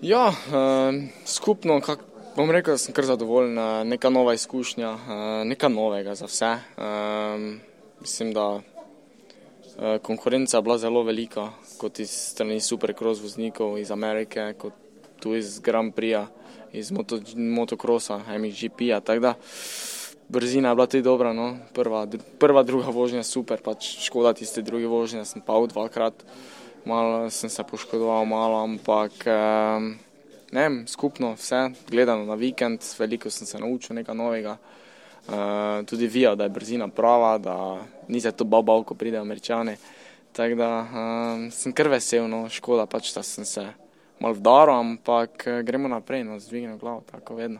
Ja, uh, skupno, kak, bom rekel, da sem kar zadovoljen, uh, neka nova izkušnja, uh, nekaj novega za vse. Uh, mislim, da uh, konkurenca je bila zelo velika, kot iz strani supercross voznikov iz Amerike, kot tu iz Grand Prix, iz moto, motocrossa, MXGP-ja. Brzina je bila tudi dobra, no. prva, prva, druga vožnja super, pač škoda tiste druge vožnje, sem pa v dvakrat malo sem se poškodoval, malo, ampak ne vem, skupno vse, gledano na vikend, veliko sem se naučil nekaj novega. Uh, tudi vijo, da je brzina prava, da ni se to bal, ko pridejo američani. Tako da sem kar vesel, no, škoda pač, da sem se mal vdaril, ampak gremo naprej, no, zdvignemo glavo, tako vedno.